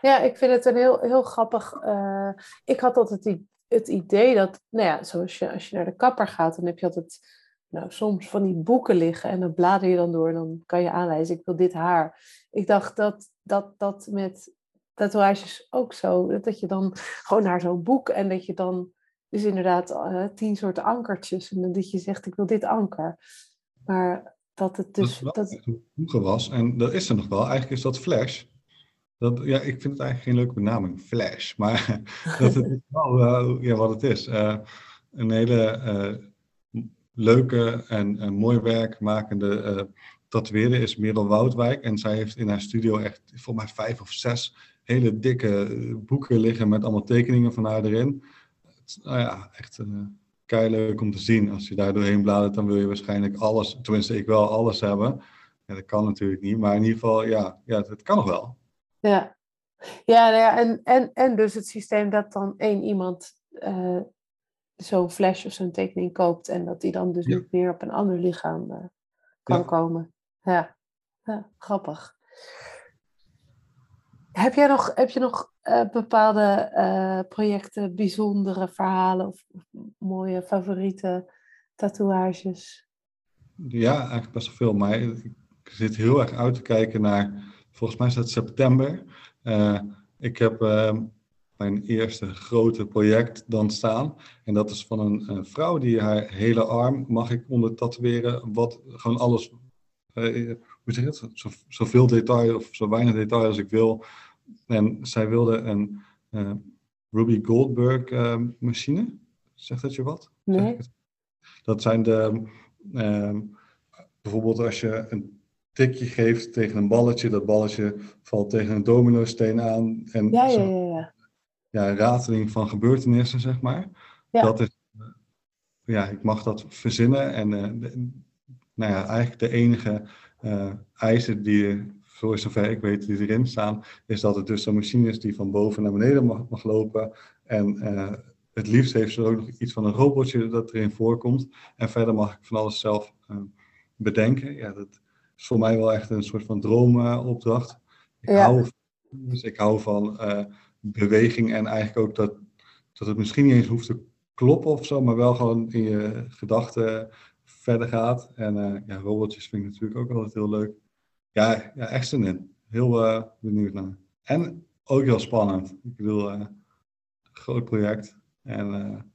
Ja, ik vind het een heel, heel grappig. Uh, ik had altijd het idee dat, nou ja, zoals je, als je naar de kapper gaat, dan heb je altijd nou, soms van die boeken liggen en dan blader je dan door en dan kan je aanwijzen, ik wil dit haar. Ik dacht dat dat, dat met tatoeages ook zo, dat je dan gewoon naar zo'n boek en dat je dan dus inderdaad uh, tien soorten ankertjes en dat je zegt, ik wil dit anker. Maar dat het dus...
Dat, dat... vroeger was, en dat is er nog wel, eigenlijk is dat Flash. Dat, ja, ik vind het eigenlijk geen leuke benaming, Flash. Maar dat het is wel ja, wat het is. Uh, een hele uh, leuke en, en mooi werk makende tatoeëerder is Merel Woudwijk. En zij heeft in haar studio echt voor mij vijf of zes hele dikke boeken liggen met allemaal tekeningen van haar erin. Het, nou ja, echt kei leuk om te zien. Als je daar doorheen bladert, dan wil je waarschijnlijk alles, tenminste ik wel alles hebben. Dat kan natuurlijk niet, maar in ieder geval, ja, ja het kan nog wel.
Ja, ja, nou ja en, en, en dus het systeem dat dan één iemand uh, zo'n flash of zo'n tekening koopt en dat die dan dus niet meer op een ander lichaam uh, kan komen. Ja. ja, grappig. Heb, jij nog, heb je nog uh, bepaalde projecten, bijzondere verhalen of, of mooie favoriete tatoeages?
Ja, eigenlijk best wel veel. Maar ik zit heel erg uit te kijken naar volgens mij is het september. Uh, ik heb uh, mijn eerste grote project dan staan. En dat is van een, een, vrouw die haar hele arm mag ik onder tatoeëren. Wat gewoon alles, uh, hoe zeg je het? Zo, zoveel detail of zo weinig detail als ik wil. En zij wilde een Ruby Goldberg machine. Zegt dat je wat?
Nee.
Dat zijn de, bijvoorbeeld als je een tikje geeft tegen een balletje. Dat balletje valt tegen een domino-steen aan. En
ja, ja, ja, ja.
ja, rateling van gebeurtenissen, zeg maar. Ja. Dat is, ja, ik mag dat verzinnen. En uh, nou ja, eigenlijk de enige uh, eisen die, voor zover ik weet, die erin staan, is dat het dus een machine is die van boven naar beneden mag, mag lopen. En uh, het liefst heeft ze ook nog iets van een robotje dat erin voorkomt. En verder mag ik van alles zelf bedenken. Ja, dat, is voor mij wel echt een soort van droomopdracht. ik, hou, dus ik hou van uh, beweging en eigenlijk ook dat, dat het misschien niet eens hoeft te kloppen of zo, maar wel gewoon in je gedachten verder gaat. En uh, ja, robotjes vind ik natuurlijk ook altijd heel leuk. Ja, ja echt zin in. Heel uh, benieuwd naar. En ook heel spannend. Ik bedoel, uh, groot project en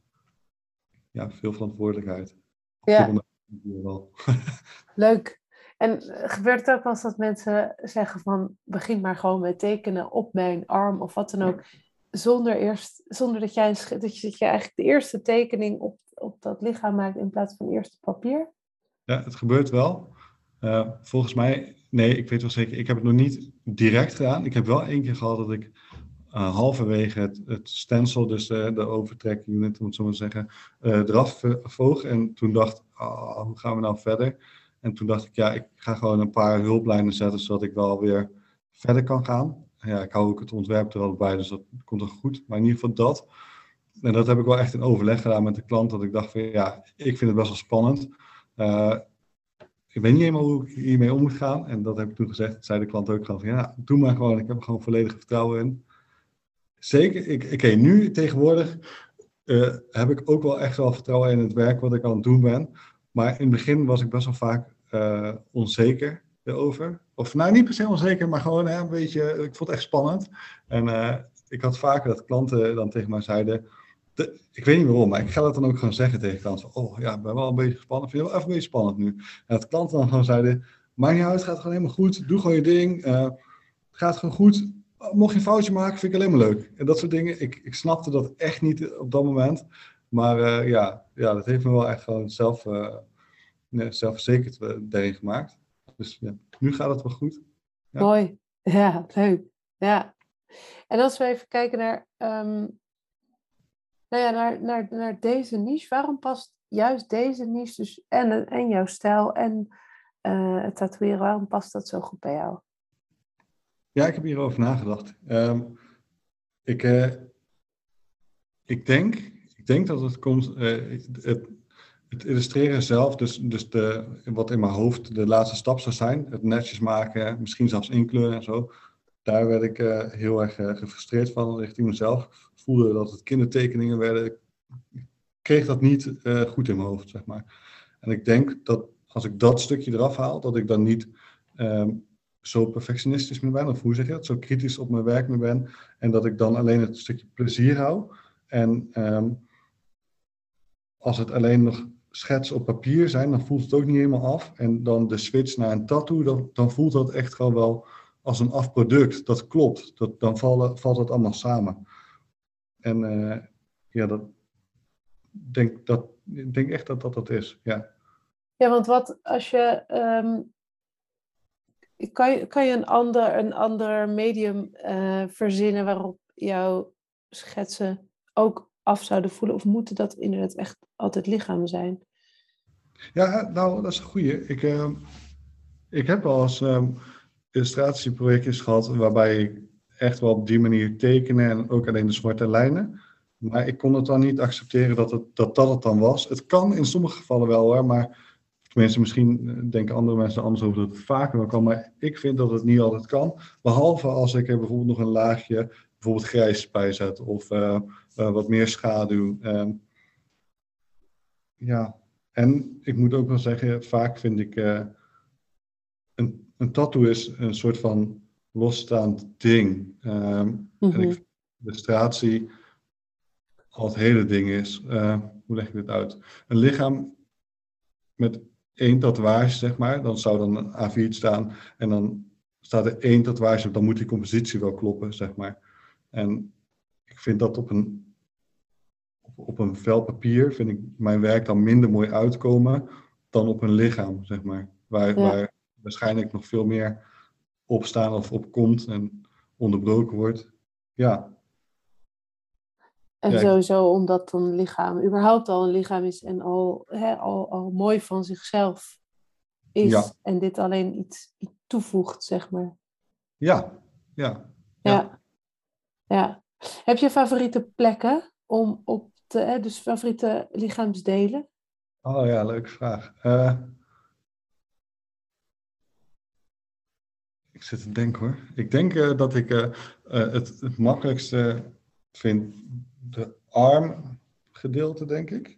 ja, veel verantwoordelijkheid.
Ja. Leuk. En gebeurt het ook wel eens dat mensen zeggen van begin maar gewoon met tekenen op mijn arm of wat dan ook, zonder, eerst, zonder dat, jij, dat, je, dat je eigenlijk de eerste tekening op, op dat lichaam maakt in plaats van eerst papier?
Ja, het gebeurt wel. Uh, volgens mij, nee, ik weet wel zeker, ik heb het nog niet direct gedaan. Ik heb wel één keer gehad dat ik uh, halverwege het, het stencil, dus de, de overtrek unit, om het zo maar te zeggen, uh, eraf voog. En toen dacht, oh, hoe gaan we nou verder? En toen dacht ik, ja, ik ga gewoon een paar hulplijnen zetten, zodat ik wel weer verder kan gaan. Ja, ik hou ook het ontwerp er al bij, dus dat komt er goed. Maar in ieder geval dat. En dat heb ik wel echt in overleg gedaan met de klant, dat ik dacht van, ja, ik vind het best wel spannend. Uh, ik weet niet helemaal hoe ik hiermee om moet gaan. En dat heb ik toen gezegd. zei de klant ook gewoon van, ja, doe maar gewoon. Ik heb er gewoon volledig vertrouwen in. Zeker, ik, oké, nu tegenwoordig uh, heb ik ook wel echt wel vertrouwen in het werk wat ik aan het doen ben. Maar in het begin was ik best wel vaak uh, onzeker erover. Of nou, niet per se onzeker, maar gewoon hè, een beetje, ik vond het echt spannend. En uh, ik had vaker dat klanten dan tegen mij zeiden, ik weet niet waarom, maar ik ga dat dan ook gewoon zeggen tegen klanten. oh ja, ik ben wel een beetje gespannen, vind je wel even een beetje spannend nu. En dat klanten dan gewoon zeiden, niet uit, het gaat gewoon helemaal goed, doe gewoon je ding, uh, gaat gewoon goed. Mocht je een foutje maken, vind ik alleen maar leuk. En dat soort dingen, ik, ik snapte dat echt niet op dat moment. Maar uh, ja, ja, dat heeft me wel echt gewoon zelf, uh, zelfverzekerd daarin gemaakt. Dus ja, nu gaat het wel goed.
Ja. Mooi, ja, leuk. Ja. En als we even kijken naar, um, nou ja, naar, naar, naar deze niche, waarom past juist deze niche dus en, en jouw stijl en uh, het tatoeëren, waarom past dat zo goed bij jou?
Ja, ik heb hierover nagedacht. Um, ik, uh, ik, denk, denk dat het komt, uh, het, het illustreren zelf, dus, dus de, wat in mijn hoofd de laatste stap zou zijn, het netjes maken, misschien zelfs inkleuren en zo, daar werd ik uh, heel erg uh, gefrustreerd van richting mezelf. Ik voelde dat het kindertekeningen werden. Ik kreeg dat niet goed in mijn hoofd, zeg maar. En ik denk dat als ik dat stukje eraf haal, dat ik dan niet um, zo perfectionistisch meer ben, of hoe zeg je dat, zo kritisch op mijn werk meer ben. En dat ik dan alleen het stukje plezier hou. En um, als het alleen nog schets op papier zijn, dan voelt het ook niet helemaal af. En dan de switch naar een tattoo, dan, dan voelt dat echt gewoon wel als een afproduct. Dat klopt. Dat, dan vallen, valt het allemaal samen. En uh, ja, dat denk, dat, ik denk echt dat dat dat is. Ja,
ja want wat als je. Um, kan, je kan je een ander, een ander medium uh, verzinnen waarop jouw schetsen ook af zouden voelen? Of moeten dat inderdaad echt altijd lichamen zijn?
Ja, nou, dat is een goeie. Ik, uh, ik heb wel eens um, illustratieprojectjes gehad waarbij ik echt wel op die manier tekenen en ook alleen de zwarte lijnen. Maar ik kon het dan niet accepteren dat het, dat, dat het dan was. Het kan in sommige gevallen wel hoor, maar tenminste misschien denken andere mensen anders over dat het vaker kan. Maar ik vind dat het niet altijd kan. Behalve als ik er bijvoorbeeld nog een laagje bijvoorbeeld grijs bij zet of uh, uh, wat meer schaduw. Um, ja, en ik moet ook wel zeggen, vaak vind ik uh, een, een tattoo is een soort van losstaand ding. Um. En ik illustratie al het hele ding is. Uh, hoe leg ik dit uit? Een lichaam met één tatoeage, zeg maar, dan zou dan een A4 staan en dan staat er één tatoeage op, dan moet die compositie wel kloppen, zeg maar. En ik vind dat op een, op een vel papier, vind ik mijn werk dan minder mooi uitkomen dan op een lichaam, zeg maar. Waar, ja. waar waarschijnlijk nog veel meer op staan of op komt en onderbroken wordt. Ja.
En ja, sowieso omdat een lichaam überhaupt al een lichaam is en al, hè, al, al mooi van zichzelf is. Ja. En dit alleen iets, iets toevoegt, zeg maar.
Ja, ja.
Ja. Ja. Heb je favoriete plekken om op te, hè, dus favoriete lichaamsdelen?
Oh ja, leuke vraag. Uh, Ik zit te denken hoor. Ik denk uh, dat ik uh, het, het makkelijkste vind de armgedeelte, denk ik.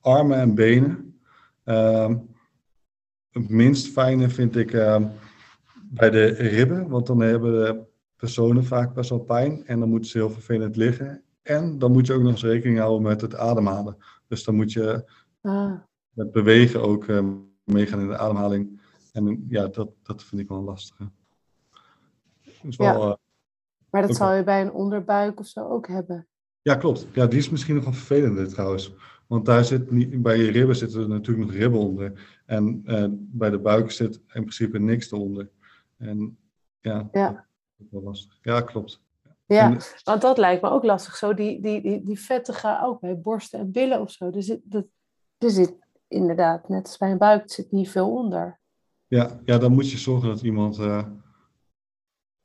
Armen en benen. Ehm, het minst fijne vind ik ehm, bij de ribben, want dan hebben de personen vaak best wel pijn en dan moeten ze heel vervelend liggen. En dan moet je ook nog eens rekening houden met het ademhalen. Dus dan moet je ah. met bewegen ook meegaan in de ademhaling. En ja, dat, dat vind ik wel lastig.
Wel, ja. Uh, maar dat zal je bij een onderbuik of zo ook hebben.
Ja, klopt. Ja, die is misschien nog een vervelende trouwens. Want daar zit niet, bij je ribben zitten er natuurlijk nog ribben onder. En uh, bij de buik zit in principe niks eronder. En ja, ja. Wel lastig. Ja, klopt.
Ja, en, want dat lijkt me ook lastig. Zo die, die, die, die vettige ook bij borsten en billen of zo. Er zit, dat, er zit inderdaad, net als bij een buik, zit niet veel onder.
Ja, ja dan moet je zorgen dat iemand... Uh,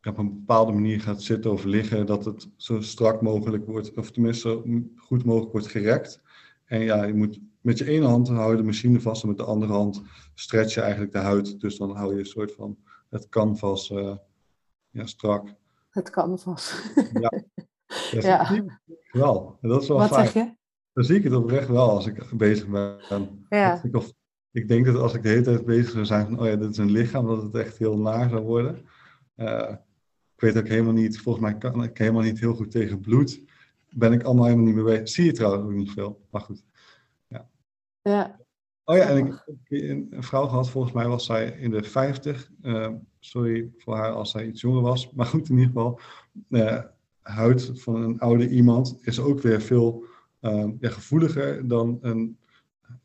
op een bepaalde manier gaat zitten of liggen, dat het zo strak mogelijk wordt, of tenminste zo goed mogelijk wordt gerekt. En ja, je moet met je ene hand hou je de machine vast en met de andere hand stretch je eigenlijk de huid. Dus dan hou je een soort van het canvas uh, ja, strak.
Het canvas.
Ja. Ja, ja. Wel. En dat is wel
Wat
fijn.
zeg je?
Dan zie ik het oprecht wel als ik bezig ben.
Ja.
Ik, of, ik denk dat als ik de hele tijd bezig zou zijn van, oh ja, dit is een lichaam, dat het echt heel naar zou worden. Uh, ik weet ook helemaal niet, volgens mij kan ik helemaal niet heel goed tegen bloed. Ben ik allemaal helemaal niet meer bezig. Zie je trouwens ook niet veel, maar goed. Ja.
ja.
Oh ja, en ik heb een vrouw gehad, volgens mij was zij in de 50. Uh, sorry voor haar als zij iets jonger was. Maar goed, in ieder geval. Uh, huid van een oude iemand is ook weer veel uh, ja, gevoeliger dan een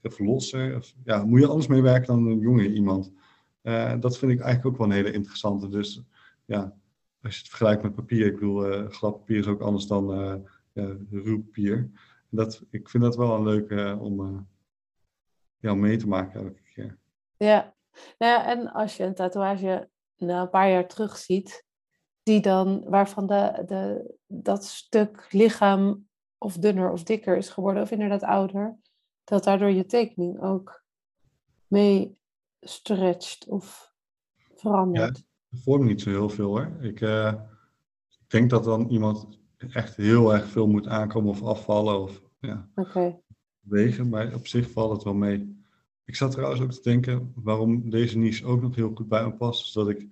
of losser. Of, ja, moet je anders mee werken dan een jonge iemand. Dat vind ik eigenlijk ook wel een hele interessante. Dus ja, als je het vergelijkt met papier, ik bedoel, glad papier is ook anders dan ruw papier. Dat, ik vind dat wel een leuke om, ja, mee te maken elke keer.
Ja. Nou ja, en als je een tatoeage na een paar jaar terug ziet, die dan, waarvan de, de, dat stuk lichaam of dunner of dikker is geworden, of inderdaad ouder, dat daardoor je tekening ook mee stretcht of verandert.
Ja, dat vormt niet zo heel veel hoor. Ik, uh, ik denk dat dan iemand echt heel erg veel moet aankomen of afvallen of ja,
okay.
wegen, maar op zich valt het wel mee. Ik zat trouwens ook te denken waarom deze niche ook nog heel goed bij me past, is dat ik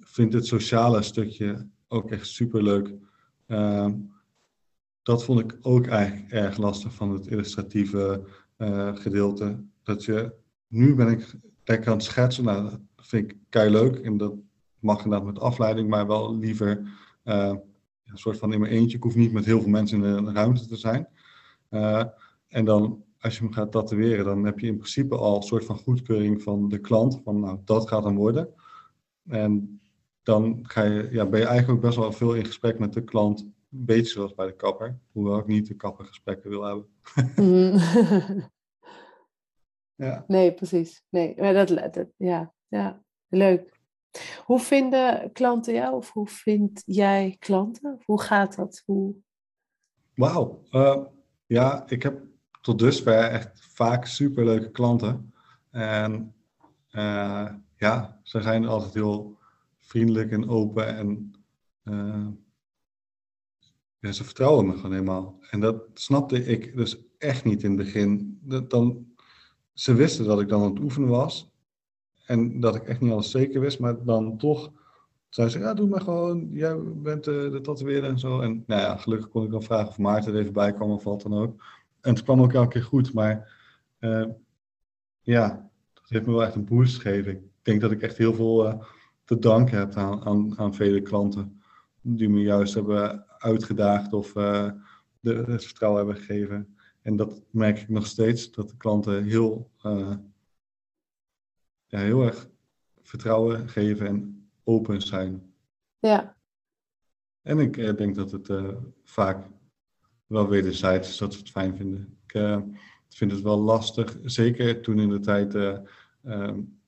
vind het sociale stukje ook echt super leuk. Uh, dat vond ik ook eigenlijk erg lastig van het illustratieve uh, gedeelte. Dat je, nu ben ik lekker aan het schetsen, nou, dat vind ik kei leuk en dat mag inderdaad met afleiding, maar wel liever uh, een soort van in mijn eentje. Ik hoef niet met heel veel mensen in de ruimte te zijn. Uh, en dan als je hem gaat tatoeëren, dan heb je in principe al een soort van goedkeuring van de klant, van nou, dat gaat dan worden. En dan ga je, ja, ben je eigenlijk ook best wel veel in gesprek met de klant. Een beetje zoals bij de kapper. Hoewel ik niet de kappergesprekken wil hebben.
Mm.
ja.
Nee, precies. Nee, maar dat, dat, ja, ja, leuk. Hoe vinden klanten jou of hoe vind jij klanten? Hoe gaat dat? Hoe...
Wauw. Uh, ja, ik heb tot dusver echt vaak superleuke klanten. En uh, ja, ze zijn altijd heel vriendelijk en open en ja, ze vertrouwen me gewoon helemaal. En dat snapte ik dus echt niet in het begin. Dat dan, ze wisten dat ik dan aan het oefenen was en dat ik echt niet alles zeker wist, maar dan toch zei ze, ja, doe maar gewoon, jij bent de, de tatoeëerder en zo. En nou ja, gelukkig kon ik dan vragen of Maarten er even bij kwam of wat dan ook. En het kwam ook elke keer goed, maar uh, ja, dat heeft me wel echt een boost gegeven. Ik denk dat ik echt heel veel uh, te danken heb aan, aan, aan vele klanten die me juist hebben uitgedaagd of uh, de, het vertrouwen hebben gegeven. En dat merk ik nog steeds, dat de klanten heel, ja, heel erg vertrouwen geven en open zijn.
Ja.
En ik denk dat het vaak wel wederzijds dat ze het fijn vinden. Ik vind het wel lastig, zeker toen in de tijd um,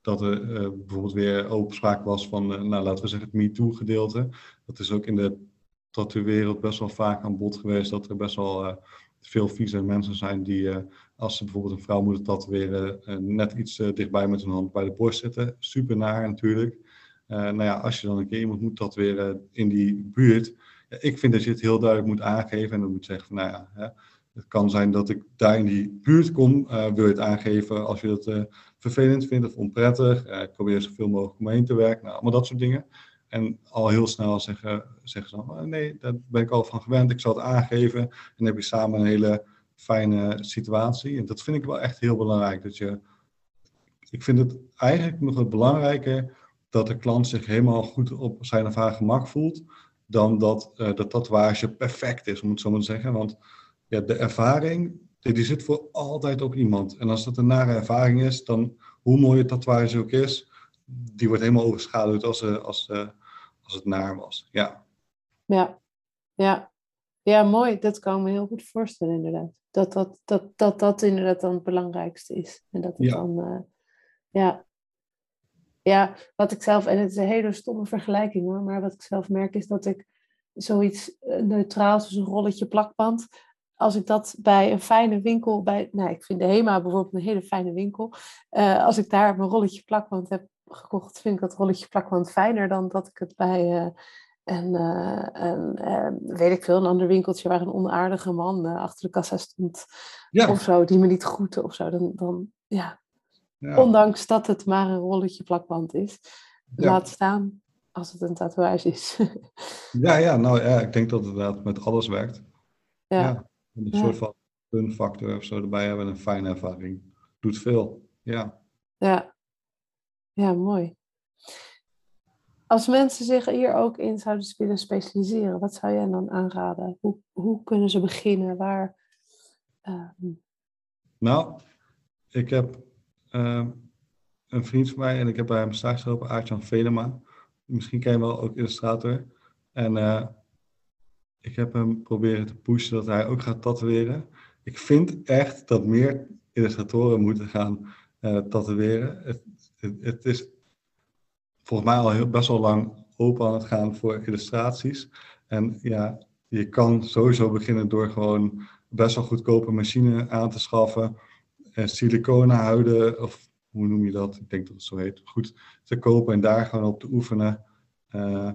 dat er uh, bijvoorbeeld weer open sprake was van, nou laten we zeggen, het MeToo-gedeelte. Dat is ook in de tattoo-wereld best wel vaak aan bod geweest dat er best wel veel vieze mensen zijn die, als ze bijvoorbeeld een vrouw moeten tatoeëren, net iets dichtbij met hun hand bij de borst zitten. Super naar natuurlijk. nou ja, als je dan een keer iemand moet tatoeëren in die buurt, ik vind dat je het heel duidelijk moet aangeven en dan moet zeggen van, nou ja, hè, het kan zijn dat ik daar in die buurt kom. Uh, wil je het aangeven als je dat uh, vervelend vindt of onprettig? Uh, ik probeer zoveel mogelijk omheen te werken. Nou, allemaal dat soort dingen. En al heel snel zeggen, zeggen ze dan, nee, daar ben ik al van gewend. Ik zal het aangeven. En dan heb je samen een hele fijne situatie. En dat vind ik wel echt heel belangrijk. Dat je, ik vind het eigenlijk nog het belangrijker dat de klant zich helemaal goed op zijn of haar gemak voelt. Dan dat de tatoeage perfect is, om het zo maar zeggen. Want ja, de ervaring, die zit voor altijd op iemand. En als dat een nare ervaring is, dan hoe mooi het tatoeage ook is, die wordt helemaal overschaduwd als, als, als het naar was. Ja.
Ja, ja. Ja, mooi. Dat kan ik me heel goed voorstellen, inderdaad. Dat dat, dat, dat, dat inderdaad dan het belangrijkste is. En dat het
Ja.
dan, eh, ja. Ja, wat ik zelf, en het is een hele stomme vergelijking hoor, maar wat ik zelf merk is dat ik zoiets eh, neutraals als een rolletje plakband, als ik dat bij een fijne winkel, bij, nou, ik vind de HEMA bijvoorbeeld een hele fijne winkel. Uh, als ik daar mijn rolletje plakwand heb gekocht, vind ik dat rolletje plakwand fijner dan dat ik het bij uh, een, uh, weet ik veel, een ander winkeltje waar een onaardige man achter de kassa stond. Ja. Of zo, die me niet groette of zo. Dan, dan ja. Ja. Ondanks dat het maar een rolletje plakband is. Laat staan als het een tatoeage is.
ja, ja, nou ja, ik denk dat het inderdaad met alles werkt. Ja. ja een soort van een factor of zo erbij hebben, een fijne ervaring. Doet veel, ja.
Ja, ja mooi. Als mensen zich hier ook in zouden willen specialiseren, wat zou jij dan aanraden? Hoe, hoe kunnen ze beginnen? Waar,
ehm, Nou, ik heb ehm, een vriend van mij en ik heb bij hem stage gelopen, Aartjan Velema. Misschien ken je wel ook illustrator. En uh, ik heb hem proberen te pushen dat hij ook gaat tatoeëren. Ik vind echt dat meer illustratoren moeten gaan uh, tatoeëren. Het, het, is volgens mij al best wel lang open aan het gaan voor illustraties. En ja, je kan sowieso beginnen door gewoon best wel goedkope machine aan te schaffen. En siliconen huiden, of hoe noem je dat? Ik denk dat het zo heet. Goed te kopen en daar gewoon op te oefenen. Uh,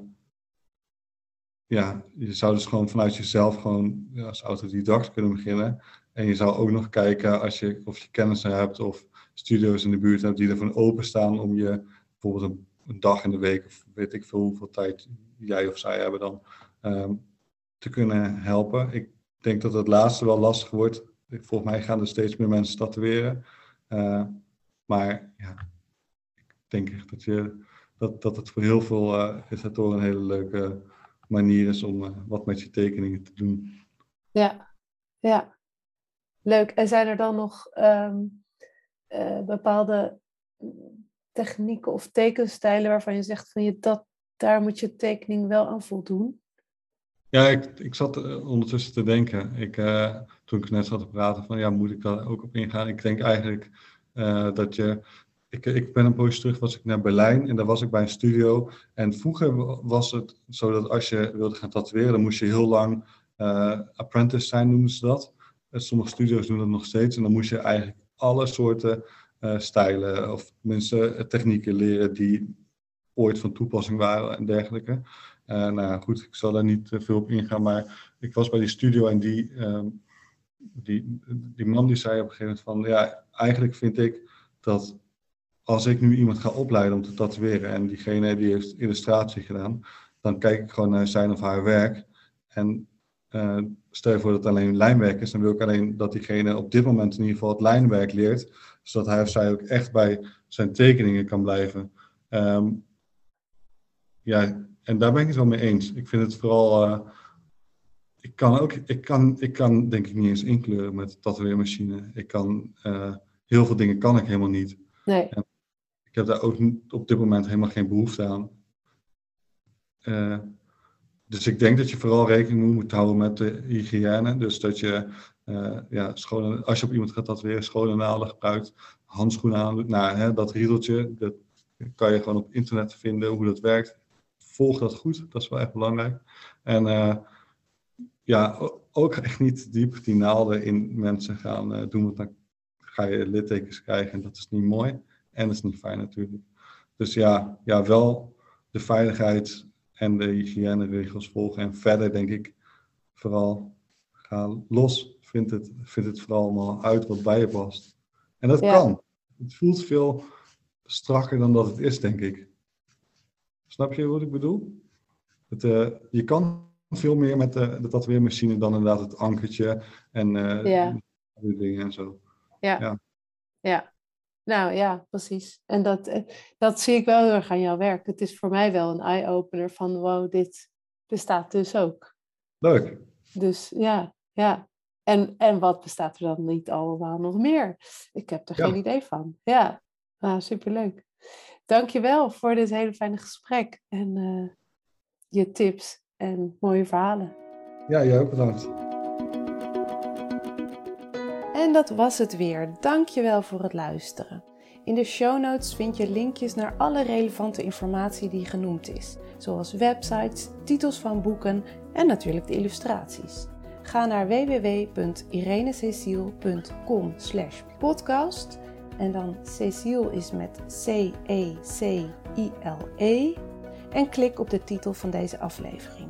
ja, je zou dus gewoon vanuit jezelf gewoon als autodidact kunnen beginnen. En je zou ook nog kijken als je, of je kennis hebt of studio's in de buurt hebt die ervan openstaan om je bijvoorbeeld een, dag in de week of weet ik veel hoeveel tijd jij of zij hebben dan um, te kunnen helpen. Ik denk dat het laatste wel lastig wordt. Volgens mij gaan er steeds meer mensen tatoeëren. Uh, maar ja, ik denk echt dat, je, dat, dat het voor heel veel uh, een hele leuke manier is om uh, wat met je tekeningen te doen.
Ja, ja. Leuk. En zijn er dan nog uh, bepaalde technieken of tekenstijlen waarvan je zegt van je dat, daar moet je tekening wel aan voldoen?
Ja, ik, zat uh, ondertussen te denken. Ik, toen ik net zat te praten van ja, moet ik daar ook op ingaan? Ik denk eigenlijk dat je ik, ik ben een poosje terug, was ik naar Berlijn en daar was ik bij een studio. En vroeger was het zo dat als je wilde gaan tatoeëren, dan moest je heel lang apprentice zijn, noemen ze dat. Sommige studio's doen dat nog steeds. En dan moest je eigenlijk alle soorten stijlen of mensen technieken leren die ooit van toepassing waren en dergelijke. Uh, nou goed, ik zal daar niet veel op ingaan, maar ik was bij die studio en die, ehm, die, die man die zei op een gegeven moment van, ja, eigenlijk vind ik dat als ik nu iemand ga opleiden om te tatoeëren en diegene die heeft illustratie gedaan, dan kijk ik gewoon naar zijn of haar werk. En uh, stel je voor dat het alleen lijnwerk is, dan wil ik alleen dat diegene op dit moment in ieder geval het lijnwerk leert, zodat hij of zij ook echt bij zijn tekeningen kan blijven. Um, ja, en daar ben ik het wel mee eens. Ik vind het vooral. Uh, ik kan ook, ik kan, ik kan denk ik niet eens inkleuren met tatoeëermachine. Ik kan, uh, heel veel dingen kan ik helemaal niet.
Nee.
Ik heb daar ook op dit moment helemaal geen behoefte aan. Uh, dus ik denk dat je vooral rekening moet houden met de hygiëne. Dus dat je, uh, ja, schone, als je op iemand gaat weer schone naalden gebruikt, handschoenen aan Nou, hè, dat riedeltje, dat kan je gewoon op internet vinden hoe dat werkt. Volg dat goed, dat is wel echt belangrijk. En uh, ja, ook echt niet diep die naalden in mensen gaan doen, want dan ga je littekens krijgen en dat is niet mooi. En dat is niet fijn natuurlijk. Dus ja, ja, wel de veiligheid en de hygiëneregels volgen. En verder denk ik vooral ga los. Vind het, vind het vooral allemaal uit wat bij je past. En dat kan. Het voelt veel strakker dan dat het is, denk ik. Snap je wat ik bedoel? Het, uh, je kan veel meer met de, de tatoeëermachine dan inderdaad het ankertje en uh, ja. dingen en zo.
Ja. ja. ja. Nou ja, precies. En dat, eh, dat zie ik wel heel erg aan jouw werk. Het is voor mij wel een eye-opener van wow, dit bestaat dus ook.
Leuk.
Dus ja, ja. En, en wat bestaat er dan niet allemaal nog meer? Ik heb er geen idee van. Ja, nou, superleuk. Dankjewel voor dit hele fijne gesprek en uh, je tips en mooie verhalen.
Ja, jij ook bedankt.
En dat was het weer. Dankjewel voor het luisteren. In de show notes vind je linkjes naar alle relevante informatie die genoemd is, zoals websites, titels van boeken en natuurlijk de illustraties. Ga naar www.irenececiel.com slash podcast en dan Cecile is met C-E-C-I-L-E en klik op de titel van deze aflevering.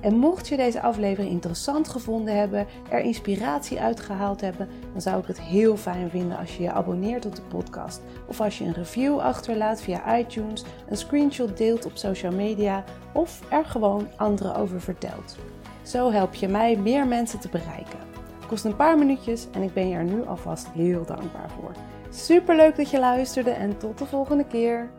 En mocht je deze aflevering interessant gevonden hebben, er inspiratie uitgehaald hebben, dan zou ik het heel fijn vinden als je je abonneert op de podcast. Of als je een review achterlaat via iTunes, een screenshot deelt op social media of er gewoon anderen over vertelt. Zo help je mij meer mensen te bereiken. Het kost een paar minuutjes en ik ben je er nu alvast heel dankbaar voor. Super leuk dat je luisterde en tot de volgende keer.